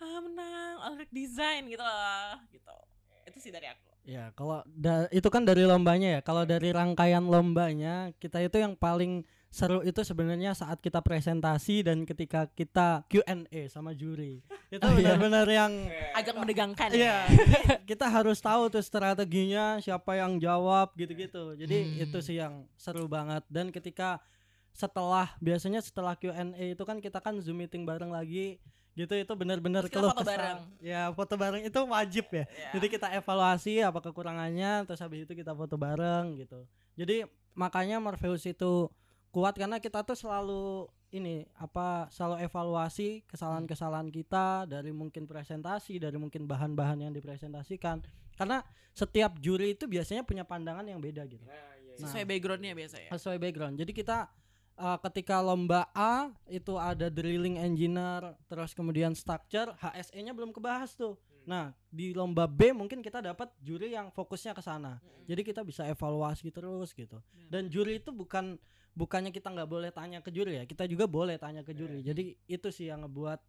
ah, menang already design gitu loh gitu itu sih dari aku Ya, kalau da- itu kan dari lombanya ya. Kalau dari rangkaian lombanya, kita itu yang paling seru itu sebenarnya saat kita presentasi dan ketika kita Q&A sama juri. Itu Oh, iya. benar-benar yang agak mendegangkan Iya, ya kita harus tahu tuh strateginya, siapa yang jawab gitu-gitu. Jadi Hmm. itu sih yang seru banget. Dan ketika setelah biasanya setelah Q&A itu kan kita kan Zoom meeting bareng lagi gitu itu benar-benar keluh foto bareng. Ya, foto bareng itu wajib ya. Ya. Jadi kita evaluasi apa kekurangannya terus habis itu kita foto bareng gitu. Jadi makanya Morpheus itu kuat karena kita tuh selalu ini apa selalu evaluasi kesalahan-kesalahan kita dari mungkin presentasi, dari mungkin bahan-bahan yang dipresentasikan. Karena setiap juri itu biasanya punya pandangan yang beda gitu. sesuai backgroundnya biasa ya Sesuai background. Jadi kita uh, ketika lomba A itu ada drilling engineer, terus kemudian structure, HSE-nya belum kebahas tuh. Nah, di lomba B mungkin kita dapat juri yang fokusnya ke sana. Jadi kita bisa evaluasi terus gitu. Dan juri itu bukan bukannya kita nggak boleh tanya ke juri ya, kita juga boleh tanya ke juri. Jadi itu sih yang ngebuat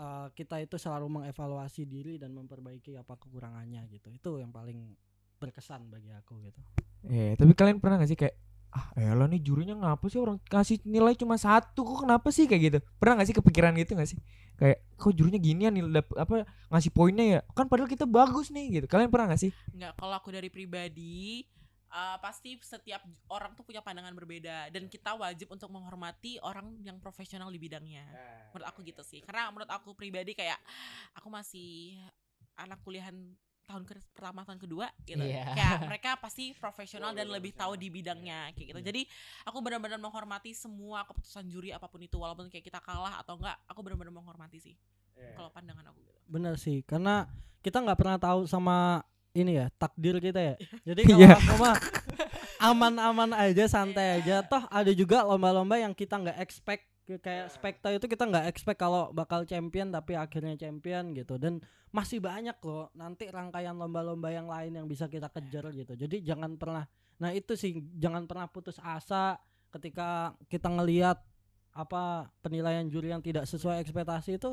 uh, kita itu selalu mengevaluasi diri dan memperbaiki apa kekurangannya gitu. Itu yang paling berkesan bagi aku gitu. Eh, tapi kalian pernah gak sih kayak ah elah nih jurinya ngapa sih orang kasih nilai cuma satu kok kenapa sih? Kayak gitu. Pernah gak sih kepikiran gitu gak sih? Kayak kok jurinya ginian nih dap- apa ngasih poinnya ya? Kan padahal kita bagus nih gitu. Kalian pernah gak sih? Nggak, kalau aku dari pribadi uh, pasti setiap orang tuh punya pandangan berbeda dan kita wajib untuk menghormati orang yang profesional di bidangnya. Menurut aku gitu sih. Karena menurut aku pribadi kayak aku masih anak kuliahan tahun ke pertama tahun kedua gitu. Iya. Kayak mereka pasti profesional dan lebih tahu di bidangnya kayak gitu. Jadi aku benar-benar menghormati semua keputusan juri apa pun itu walaupun kayak kita kalah atau enggak, aku benar-benar menghormati sih. Kalau pandangan aku gitu. Bener sih, karena kita nggak pernah tahu sama ini ya takdir kita ya. Jadi kalau Iya. aku mah aman-aman aja, santai aja. Toh ada juga lomba-lomba yang kita nggak expect kayak spekta itu kita nggak expect kalau bakal champion tapi akhirnya champion gitu. Dan masih banyak loh nanti rangkaian lomba-lomba yang lain yang bisa kita kejar gitu. Jadi jangan pernah nah itu sih jangan pernah putus asa ketika kita ngelihat apa penilaian juri yang tidak sesuai ekspektasi itu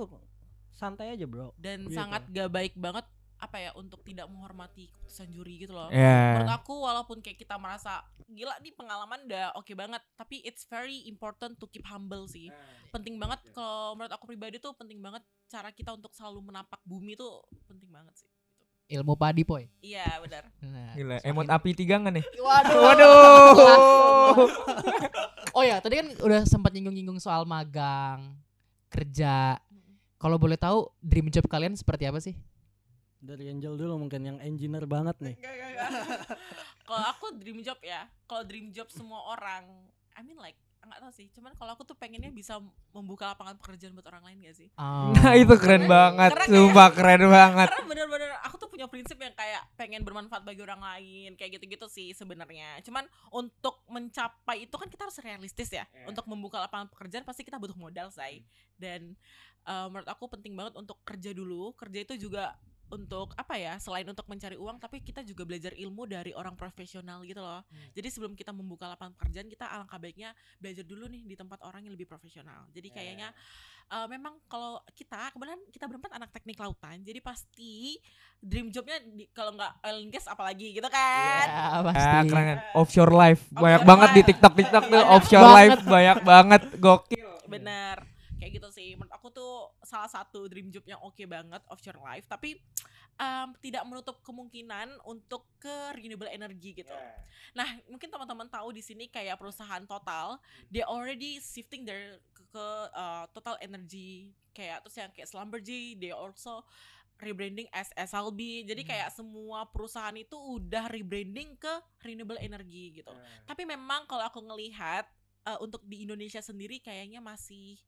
santai aja bro. Dan Gitu. sangat gak baik banget apa ya untuk tidak menghormati keputusan juri gitu loh. Ya. Menurut aku walaupun kayak kita merasa gila nih pengalaman udah oke banget, tapi it's very important to keep humble sih. Penting banget kalau menurut aku pribadi tuh penting banget cara kita untuk selalu menapak bumi tuh penting banget sih. Gitu. Ilmu padi poy. Iya benar. Nah, Gila, semakin- emot api tiga nggak nih? Waduh. Waduh. Oh ya, tadi kan udah sempat nyinggung-nyinggung soal magang, kerja. Kalau boleh tahu dream job kalian seperti apa sih? Dari Angel dulu mungkin yang engineer banget nih Enggak, enggak, enggak. kalau aku dream job ya, kalau dream job semua orang, I mean like nggak tahu sih. Cuman kalau aku tuh pengennya bisa membuka lapangan pekerjaan buat orang lain gak sih? Oh. Nah itu keren banget, Karena kayak- sumpah keren banget. Karena bener-bener aku tuh punya prinsip yang kayak pengen bermanfaat bagi orang lain, kayak gitu-gitu sih sebenarnya. Cuman untuk mencapai itu kan kita harus realistis ya. Untuk membuka lapangan pekerjaan pasti kita butuh modal, say. Dan eh, menurut aku penting banget untuk kerja dulu. Kerja itu juga untuk apa ya selain untuk mencari uang tapi kita juga belajar ilmu dari orang profesional gitu loh jadi sebelum kita membuka lapangan pekerjaan kita alangkah baiknya belajar dulu nih di tempat orang yang lebih profesional jadi kayaknya eh, memang kalau kita kebetulan kita berempat anak teknik lautan jadi pasti dream jobnya di, kalau nggak oil and gas apalagi gitu kan Ya, pasti. Ah, keren kan. Offshore life banyak Offshore banget di life. TikTok TikTok tuh offshore banget. life banyak banget gokil. bener kayak gitu sih. Menurut aku tuh salah satu dream job yang oke banget offshore life. Tapi em, tidak menutup kemungkinan untuk ke renewable energy gitu. Nah mungkin teman-teman tahu di sini kayak perusahaan total they already shifting their ke, ke, uh, total energy. Kayak terus yang kayak Slumberjee they also rebranding as SLB jadi kayak semua perusahaan itu udah rebranding ke renewable energy gitu. Tapi memang kalau aku ngelihat eh, untuk di Indonesia sendiri kayaknya masih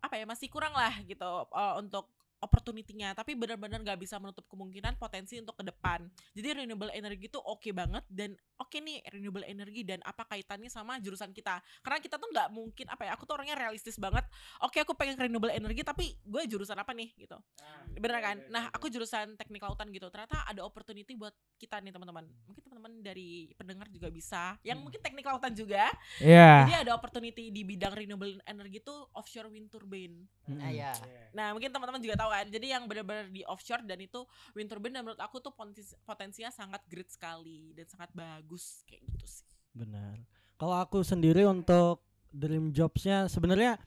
apa ya masih kurang lah gitu eh, untuk opportunity-nya tapi benar-benar nggak bisa menutup kemungkinan potensi untuk ke depan. Jadi renewable energy itu oke banget dan oke nih renewable energy dan apa kaitannya sama jurusan kita. Karena kita tuh nggak mungkin apa ya aku tuh orangnya realistis banget. Oke aku pengen renewable energy tapi gue jurusan apa nih gitu. Bener kan? nah aku jurusan teknik lautan gitu. Ternyata ada opportunity buat kita nih teman-teman. Mungkin teman-teman dari pendengar juga bisa. Yang mungkin teknik lautan juga. Iya. jadi ada opportunity di bidang renewable energy itu offshore wind turbine. Mm-mm. Ah, ya. nah mungkin teman-teman juga tahu kan jadi yang benar-benar di offshore dan itu wind turbine dan menurut aku tuh potensi- potensinya sangat great sekali dan sangat bagus kayak gitu sih Benar. Kalau aku sendiri untuk dream jobsnya sebenarnya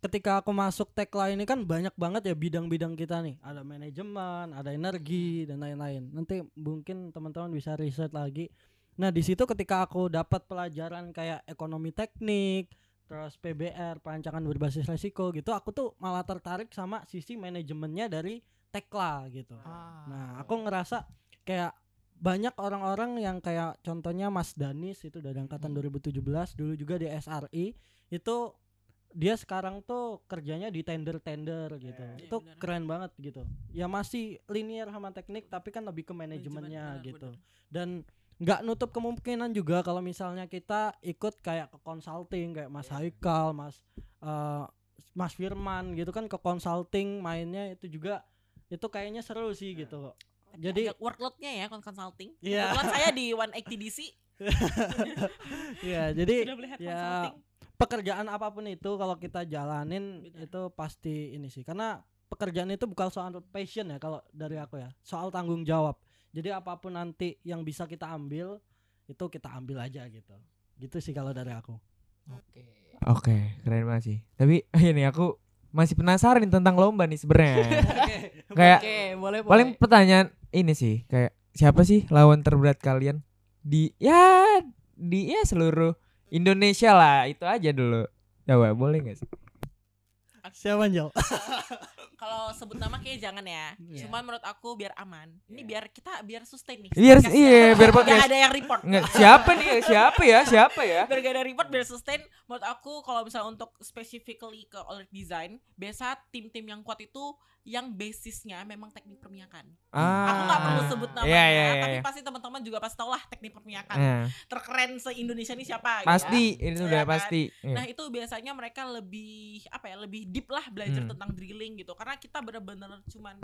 ketika aku masuk Tekla ini kan banyak banget ya bidang-bidang kita nih. Ada manajemen, ada energi dan lain-lain. Nanti mungkin teman-teman bisa riset lagi. Nah di situ ketika aku dapat pelajaran kayak ekonomi teknik, terus PBR, perancangan berbasis resiko gitu, aku tuh malah tertarik sama sisi manajemennya dari Tekla gitu. Ah. Nah, aku ngerasa kayak banyak orang-orang yang kayak contohnya Mas Danis itu dari angkatan 2017 dulu juga di SRI itu dia sekarang tuh kerjanya di tender-tender gitu. Iya, itu benar. keren banget gitu. Ya masih linear sama teknik tapi kan lebih ke manajemennya Manajemen, gitu. benar-benar. Dan nggak nutup kemungkinan juga kalau misalnya kita ikut kayak ke consulting kayak Mas Haikal, Mas eh, Mas Firman gitu kan ke consulting mainnya itu juga itu kayaknya seru sih gitu. Kok. Jadi Agak workloadnya ya consulting. Iya. kebetulan saya di 180 DC ya jadi ya, consulting. pekerjaan apa pun itu kalau kita jalanin Benar. itu pasti ini sih. Karena pekerjaan itu bukan soal passion ya kalau dari aku ya soal tanggung jawab jadi apa pun nanti yang bisa kita ambil itu kita ambil aja gitu gitu sih kalau dari aku Oke. Oke, keren banget sih. Tapi ini aku masih penasaran nih tentang lomba nih sebenarnya. kayak Oke, boleh boleh. paling pertanyaan ini sih, kayak siapa sih lawan terberat kalian di ya di ya seluruh Indonesia lah itu aja dulu. Coba boleh gak sih? Siapa Jal? kalau sebut nama kayak jangan ya Iya. cuman menurut aku biar aman ini biar kita biar sustain nih Biar podcastnya. iya biar podcast. ada yang report Nggak, siapa nih? Siapa ya? Siapa ya? biar gak ada report biar sustain menurut aku kalau misalnya untuk specifically ke OLED design biasa tim-tim yang kuat itu yang basisnya memang teknik permiakan Ah. aku nggak perlu sebut namanya Iya, iya, iya, tapi iya. pasti teman-teman juga pasti tahu lah teknik permiakan Nah, terkeren se Indonesia ini siapa gitu. pasti ini Iya udah kan? pasti. Iya. Nah itu biasanya mereka lebih apa ya lebih deep lah belajar Hmm. tentang drilling gitu karena kita bener-bener cuman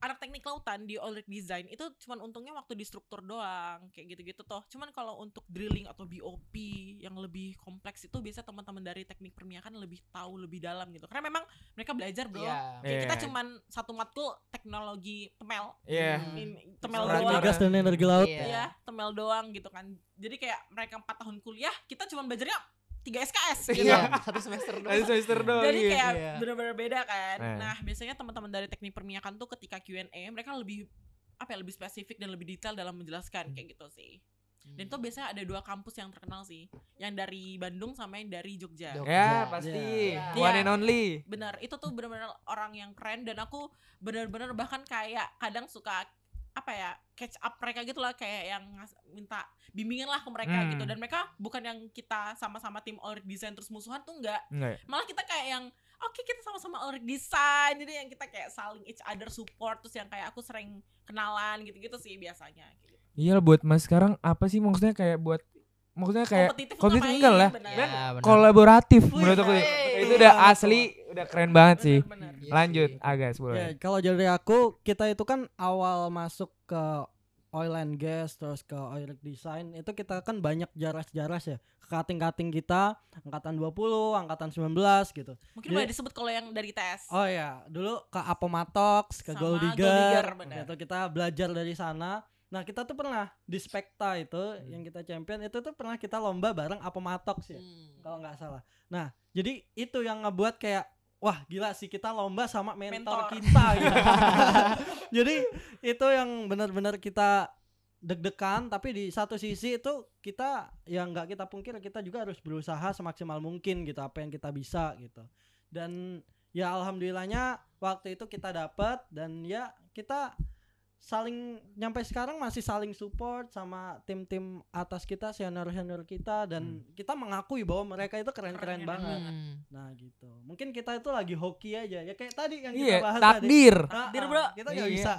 anak teknik lautan di oil rig design itu cuman untungnya waktu di struktur doang kayak gitu-gitu toh cuman kalau untuk drilling atau BOP yang lebih kompleks itu biasa teman-teman dari teknik permiakan lebih tahu lebih dalam gitu karena memang mereka belajar bro Iya. Kayak kita Iya. cuman satu matkul teknologi temel Iya. Hmm. Ini temel Sekarang doang gas dan energi laut Iya. ya temel doang gitu kan jadi kayak mereka empat tahun kuliah kita cuman belajarnya tiga SKS gitu Iya, satu semester doang. Ada semester doang. jadi iya. kayak Iya. bener-bener beda kan Nah. nah biasanya teman-teman dari teknik permiakan tuh ketika Q&A mereka lebih apa ya lebih spesifik dan lebih detail dalam menjelaskan kayak gitu sih dan itu biasanya ada dua kampus yang terkenal sih yang dari Bandung sama yang dari Jogja Jog- Ya, Iya. pasti. Iya. One Iya. and only. benar itu tuh benar-benar orang yang keren dan aku benar-benar bahkan kayak kadang suka apa ya catch up mereka gitu lah kayak yang minta bimbingan lah ke mereka Hmm. gitu dan mereka bukan yang kita sama-sama tim Ulrich Design terus musuhan tuh enggak ya? malah kita kayak yang oke kita sama-sama Ulrich Design jadi yang kita kayak saling each other support terus yang kayak aku sering kenalan gitu-gitu sih biasanya gitu. Iya buat Mas sekarang apa sih maksudnya kayak buat maksudnya kayak kompetitif, kompetitif enggak lah. Iya, benar. kolaboratif Wih, menurut aku. hey. Itu udah asli, udah keren banget sih. Benar-benar. Iya Lanjut, sih. Agas Ya, boleh. kalau dari aku kita itu kan awal masuk ke oil and gas terus ke oil design itu kita kan banyak jaras-jaras ya kating-kating kita angkatan 20 angkatan 19 gitu mungkin Jadi- boleh disebut kalau yang dari tes oh ya dulu ke Apomatox ke Sama Gold Gold Digger, gitu kita belajar dari sana nah kita tuh pernah di Spekta itu Hmm. yang kita champion itu tuh pernah kita lomba bareng Apomatox ya Hmm. kalau nggak salah. Nah, jadi itu yang ngebuat kayak wah gila sih kita lomba sama mentor, Mentor. kita gitu. jadi itu yang benar-benar kita deg-degan tapi di satu sisi itu kita yang nggak kita pungkir kita juga harus berusaha semaksimal mungkin gitu apa yang kita bisa gitu. Dan ya alhamdulillahnya waktu itu kita dapat dan ya kita saling nyampe sekarang masih saling support sama tim-tim atas kita senior-senior kita dan kita mengakui bahwa mereka itu keren-keren Keren banget. Hmm. Nah gitu. Mungkin kita itu lagi hoki aja ya kayak tadi yang Iya, kita bahas tadi. takdir. Ah, Takdir, ah, bro. Kita nggak Iya. bisa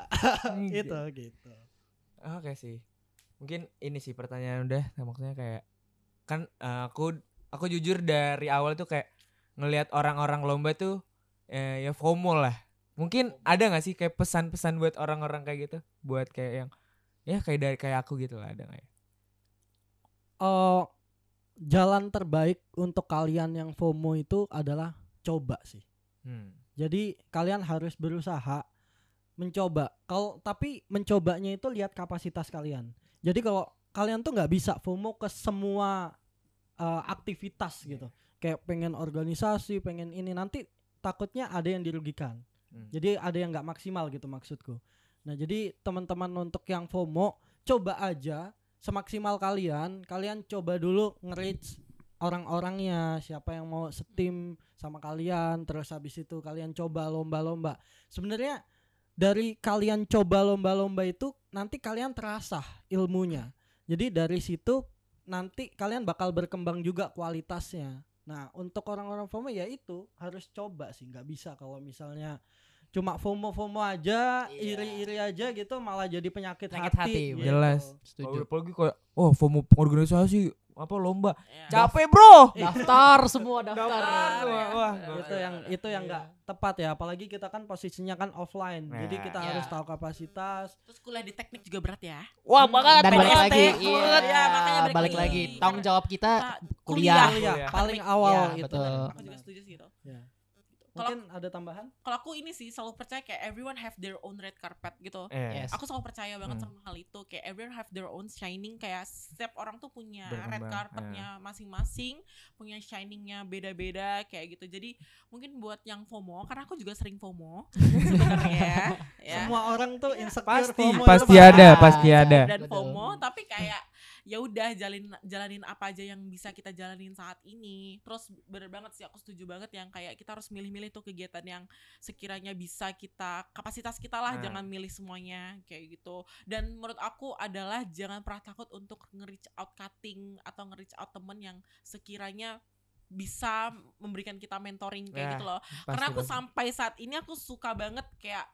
Hmm, gitu gitu. Oke sih. Mungkin ini sih pertanyaan udah nah, maksudnya kayak kan eh, aku aku jujur dari awal tuh kayak ngelihat orang-orang lomba tuh eh, ya FOMO lah. Mungkin ada nggak sih kayak pesan-pesan buat orang-orang kayak gitu? Buat kayak yang ya kayak dari kayak aku gitu lah ada nggak ya? eh jalan terbaik untuk kalian yang FOMO itu adalah coba sih. Hmm. Jadi kalian harus berusaha mencoba. Kalau tapi mencobanya itu lihat kapasitas kalian. Jadi kalau kalian tuh nggak bisa FOMO ke semua eh, aktivitas gitu. Kayak pengen organisasi, pengen ini nanti takutnya ada yang dirugikan. Hmm. Jadi ada yang nggak maksimal gitu maksudku. Nah jadi teman-teman untuk yang FOMO coba aja semaksimal kalian. Kalian coba dulu nge-reach orang-orangnya siapa yang mau setim sama kalian. Terus habis itu kalian coba lomba-lomba. Sebenarnya dari kalian coba lomba-lomba itu nanti kalian terasa ilmunya. Jadi dari situ nanti kalian bakal berkembang juga kualitasnya. Nah untuk orang-orang FOMO ya itu harus coba sih nggak bisa kalau misalnya cuma FOMO-FOMO aja, Iya. iri-iri aja gitu malah jadi penyakit, Penyakit hati. hati, gitu. jelas. Setuju. Apalagi kayak oh FOMO organisasi apa lomba. Ya. Capek, Bro. Daftar semua daftar. Daftar semua. ya. Wah, Betul. itu yang itu yang nggak tepat ya apalagi kita kan posisinya kan offline Nah, jadi kita iya. harus tahu kapasitas terus kuliah di teknik juga berat ya Wah, banget. Dan balik lagi, ya. iya, Iya, makanya balik balik lagi. Tanggung jawab kita kuliah. kuliah Kuliah. paling awal Iya, itu betul. aku juga setuju sih gitu Ya. Kalau- mungkin ada tambahan kalau aku ini sih selalu percaya kayak everyone have their own red carpet gitu Eh, Yes. aku selalu percaya banget Hmm. sama hal itu kayak everyone have their own shining kayak setiap orang tuh punya red Berkembang, carpetnya masing-masing punya shiningnya beda-beda kayak gitu jadi mungkin buat yang FOMO karena aku juga sering FOMO sebenarnya ya semua orang tuh insecure pasti FOMO pasti ada, Iya, pasti ada. dan Betul. FOMO tapi kayak ya udah jalin jalanin apa aja yang bisa kita jalanin saat ini terus bener banget sih aku setuju banget yang kayak kita harus milih-milih tuh kegiatan yang sekiranya bisa kita kapasitas kita lah Nah. jangan milih semuanya kayak gitu dan menurut aku adalah jangan pernah takut untuk nge-reach out cutting atau nge-reach out temen yang sekiranya bisa memberikan kita mentoring Ya, kayak gitu loh Pasti, karena aku pasti. sampai saat ini aku suka banget kayak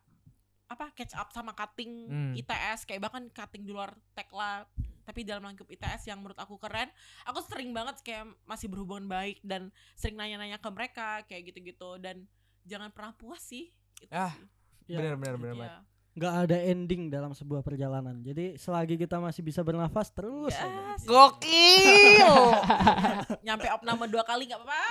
apa catch up sama cutting Hmm. ITS kayak bahkan cutting di luar tekla tapi dalam lingkup ITS yang menurut aku keren aku sering banget kayak masih berhubungan baik dan sering nanya-nanya ke mereka kayak gitu-gitu dan jangan pernah puas sih itu Ah, sih. Ya, benar benar benar Iya. banget. nggak ada ending dalam sebuah perjalanan. Jadi selagi kita masih bisa bernafas terus aja. Yes. Gokil. Nyampe opname dua kali nggak apa-apa.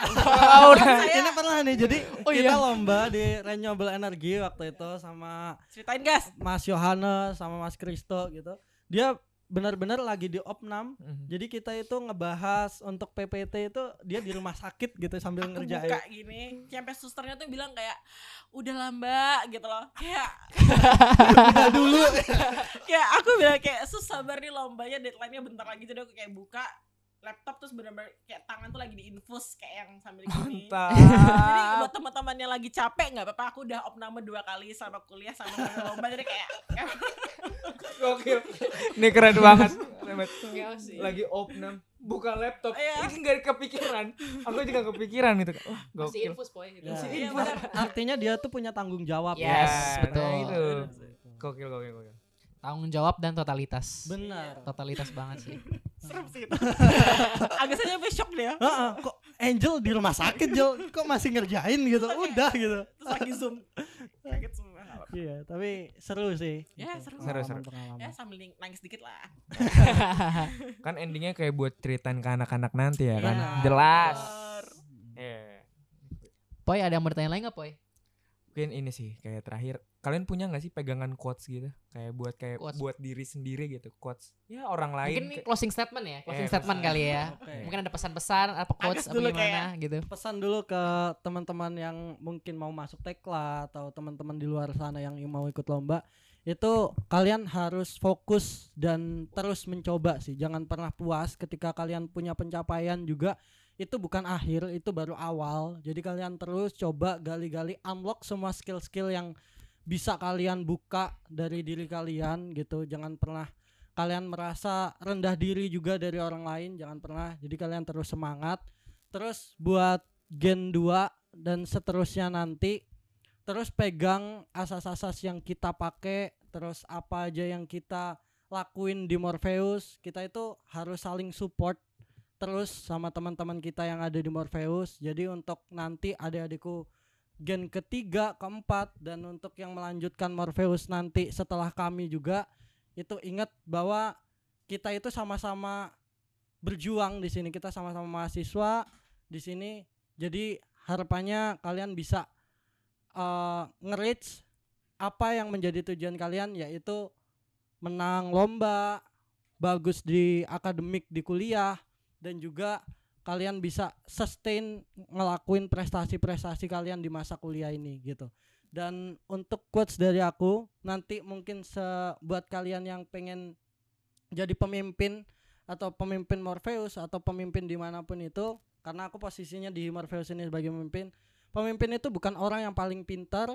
Oh, Ini pernah nih. Jadi Oh, kita iya. lomba di Renewable Energy waktu itu sama ceritain gas. Mas Yohanes sama Mas Kristo gitu. Dia benar-benar lagi di opnam. Mhm. Jadi kita itu ngebahas untuk PPT itu dia di rumah sakit gitu sambil Aku ngerjain. buka gini, sampai susternya tuh bilang kayak udah lamba gitu loh. Kayak dulu. kayak aku bilang kayak sus sabar nih lombanya deadline-nya bentar lagi jadi aku kayak buka laptop terus bener-bener kayak tangan tuh lagi diinfus kayak yang sambil gini. Mantap. Jadi buat teman-teman yang lagi capek nggak apa-apa aku udah opname dua kali sama kuliah sama lomba jadi kayak Gokil. Ini keren banget. Keren banget. sih. Lagi opnam buka laptop. Iya. Ini gak kepikiran. Aku juga kepikiran itu. Wah, Masih gokil. infus poy gitu. Iya, bener. Artinya dia tuh punya tanggung jawab. Yes, Ya, betul. nah itu. Gokil, gokil, gokil. Tanggung jawab dan totalitas. Benar. Totalitas banget sih. serem sih itu. Agak saja sampai shock dia. Heeh, kok Angel di rumah sakit, Jel? Kok masih ngerjain gitu? Udah gitu. Terus lagi zoom. Kaget semua. Iya, tapi seru sih. Ya, Gitu, seru. Seru, seru. Ya sambil nangis dikit lah. Kan endingnya kayak buat ceritain ke anak-anak nanti ya kan. Iya. Jelas. Iya. Poy ada yang bertanya lain nggak Poy? Mungkin ini sih kayak terakhir. Kalian punya gak sih pegangan quotes gitu? Kayak buat kayak Quotes. buat diri sendiri gitu. Quotes. Ya orang lain. Mungkin ini kayak- closing statement ya, closing Eh, statement kali ya. Oke. Mungkin ada pesan-pesan apa quotes Agus apa dulu gimana gitu. pesan dulu ke teman-teman yang mungkin mau masuk tekla atau teman-teman di luar sana yang mau ikut lomba itu kalian harus fokus dan terus mencoba sih jangan pernah puas ketika kalian punya pencapaian juga itu bukan akhir itu baru awal. Jadi kalian terus coba gali-gali unlock semua skill-skill yang bisa kalian buka dari diri kalian gitu. Jangan pernah kalian merasa rendah diri juga dari orang lain jangan pernah. Jadi kalian terus semangat. Terus buat gen 2 dan seterusnya nanti terus pegang asas-asas yang kita pakai terus apa aja yang kita lakuin di Morpheus. Kita itu harus saling support terus sama teman-teman kita yang ada di Morpheus. Jadi untuk nanti adik-adikku gen ketiga keempat dan untuk yang melanjutkan Morpheus nanti setelah kami juga itu ingat bahwa kita itu sama-sama berjuang di sini. Kita sama-sama mahasiswa di sini. Jadi harapannya kalian bisa uh, nge-reach apa yang menjadi tujuan kalian yaitu menang lomba bagus di akademik di kuliah dan juga kalian bisa sustain ngelakuin prestasi-prestasi kalian di masa kuliah ini gitu. Dan untuk quotes dari aku nanti mungkin buat kalian yang pengen jadi pemimpin atau pemimpin Morpheus atau pemimpin di mana pun itu karena aku posisinya di Morpheus ini sebagai pemimpin pemimpin itu bukan orang yang paling pintar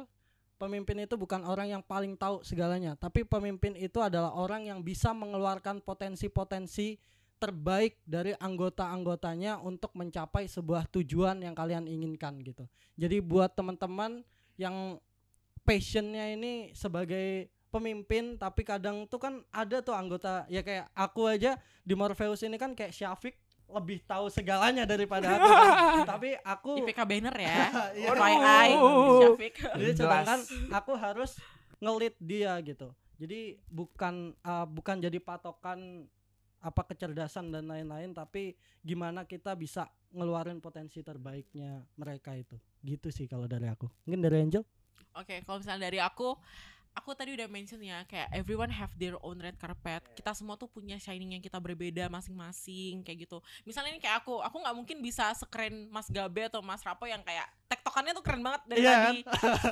pemimpin itu bukan orang yang paling tahu segalanya tapi pemimpin itu adalah orang yang bisa mengeluarkan potensi-potensi terbaik dari anggota-anggotanya untuk mencapai sebuah tujuan yang kalian inginkan gitu jadi buat teman-teman yang passionnya ini sebagai pemimpin tapi kadang tuh kan ada tuh anggota ya kayak aku aja di Morpheus ini kan kayak Syafiq lebih tahu segalanya daripada aku kan. tapi aku IPK banner ya. Iya. FYI, Waduh. Syafiq. jadi sedangkan aku harus ngelit dia gitu jadi bukan uh, bukan jadi patokan apa kecerdasan dan lain-lain tapi gimana kita bisa ngeluarin potensi terbaiknya mereka itu gitu sih kalau dari aku mungkin dari Angel Oke, kalau misalnya dari aku, aku tadi udah mention ya kayak everyone have their own red carpet. Kita semua tuh punya shining yang kita berbeda masing-masing kayak gitu. Misalnya ini kayak aku, aku nggak mungkin bisa sekeren Mas Gabe atau Mas Rapo yang kayak tektokannya tuh keren banget dari Iya tadi.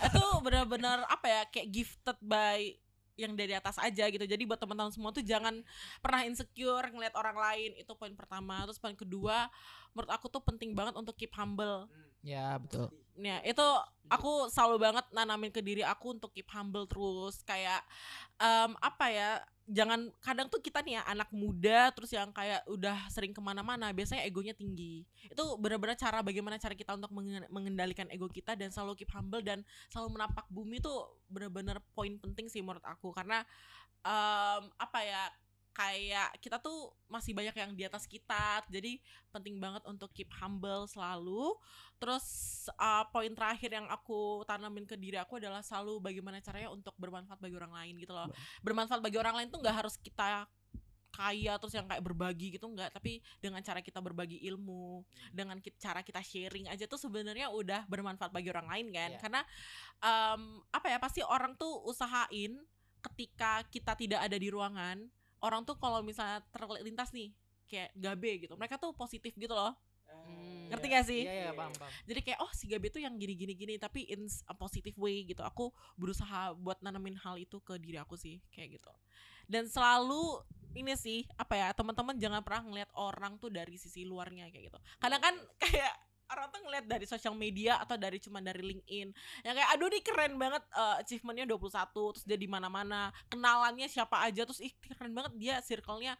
Itu benar-benar apa ya kayak gifted by yang dari atas aja gitu. Jadi buat teman-teman semua tuh jangan pernah insecure ngeliat orang lain. Itu poin pertama. Terus poin kedua, menurut aku tuh penting banget untuk keep humble. Ya, betul. Nah, itu aku selalu banget nanamin ke diri aku untuk keep humble terus kayak em, apa ya? Jangan kadang tuh kita nih ya anak muda terus yang kayak udah sering ke mana-mana biasanya egonya tinggi itu benar-benar cara bagaimana cara kita untuk mengen- mengendalikan ego kita dan selalu keep humble dan selalu menapak bumi tuh benar-benar poin penting sih menurut aku karena em, apa ya kayak kita tuh masih banyak yang di atas kita jadi penting banget untuk keep humble selalu. Terus uh, poin terakhir yang aku tanamin ke diri aku adalah selalu bagaimana caranya untuk bermanfaat bagi orang lain gitu loh. Bermanfaat bagi orang lain tuh nggak harus kita kaya terus yang kayak berbagi gitu nggak. Tapi dengan cara kita berbagi ilmu dengan ki- cara kita sharing aja tuh sebenarnya udah bermanfaat bagi orang lain kan. Iya. karena em, apa ya pasti orang tuh usahain ketika kita tidak ada di ruangan orang tuh kalau misalnya terlintas nih kayak gabe gitu mereka tuh positif gitu loh Hmm, Ngerti iya. gak sih? Iya, iya, paham, paham. jadi kayak oh si gabe tuh yang gini gini gini tapi in a positive way gitu aku berusaha buat nanemin hal itu ke diri aku sih kayak gitu dan selalu ini sih apa ya teman-teman jangan pernah ngeliat orang tuh dari sisi luarnya kayak gitu kadang kan kayak orang tuh ngeliat dari sosial media atau dari cuma dari LinkedIn. Yang kayak aduh nih keren banget eh, achievementnya 21 terus dia di mana-mana kenalannya siapa aja terus ih keren banget dia circle-nya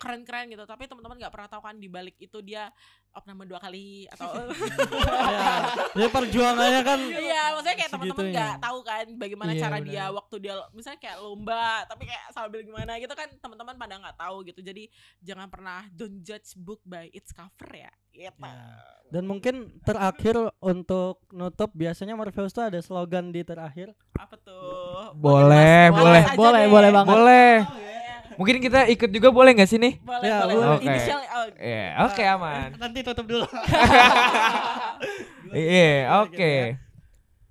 keren-keren gitu tapi teman-teman nggak pernah tahu kan di balik itu dia up nama dua kali atau ya, perjuangannya kan Iya, maksudnya kayak teman-teman nggak tahu kan bagaimana Iya, cara benar. dia waktu dia misalnya kayak lomba, tapi kayak sambil gimana gitu kan teman-teman pada nggak tahu gitu. Jadi jangan pernah don't judge book by its cover ya. Gitu. Ya. Dan mungkin terakhir untuk nutup biasanya Morpheus tuh ada slogan di terakhir. Apa tuh? Boleh, boleh. aja Boleh, deh. boleh banget. Boleh. Oh, iya. Mungkin kita ikut juga boleh nggak sih nih? Boleh, Ya, boleh. boleh. Oke. Inisial oh, Iya, oke aman. Nanti tutup dulu. Iya, oke.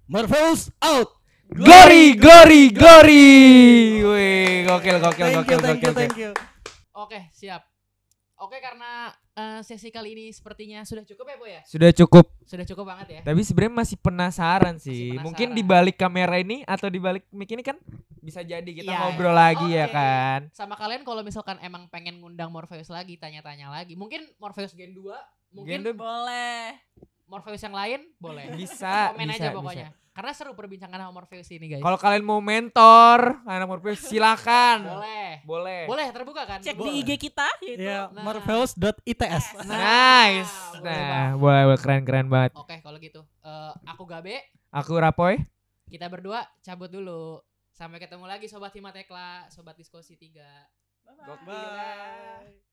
Morpheus out. Glory, glory, glory. Wih, gokil, gokil, Thank gokil, you, thank gokil. you, thank you. Oke, siap. Oke, karena eh, sesi kali ini sepertinya sudah cukup ya, Boy ya? Sudah cukup. Sudah cukup banget ya. Tapi sebenarnya masih penasaran sih. Masih Mungkin di penasaran. balik kamera ini atau di balik mic ini kan bisa jadi kita Iya, ngobrol lagi ya Oke. kan. Sama kalian kalau misalkan emang pengen ngundang Morpheus lagi, tanya-tanya lagi. Mungkin Morpheus Gen 2, mungkin Gen 2 boleh. Morpheus yang lain boleh. Bisa, Komen bisa, aja bisa. pokoknya. Karena seru perbincangan sama Morpheus ini, guys. Kalau kalian mau mentor anak Morpheus silakan. boleh. Boleh. Boleh, terbuka kan? Cek Boleh. di IG kita yaitu Ya, Nah. morpheus.its. Nice. boleh Nah, boleh, boleh keren keren banget. Oke, kalau gitu. Eh, aku Gabe, Aku Rapoy. kita berdua cabut dulu. Sampai ketemu lagi sobat Himatekla, sobat diskusi 3. Bye-bye. Bye.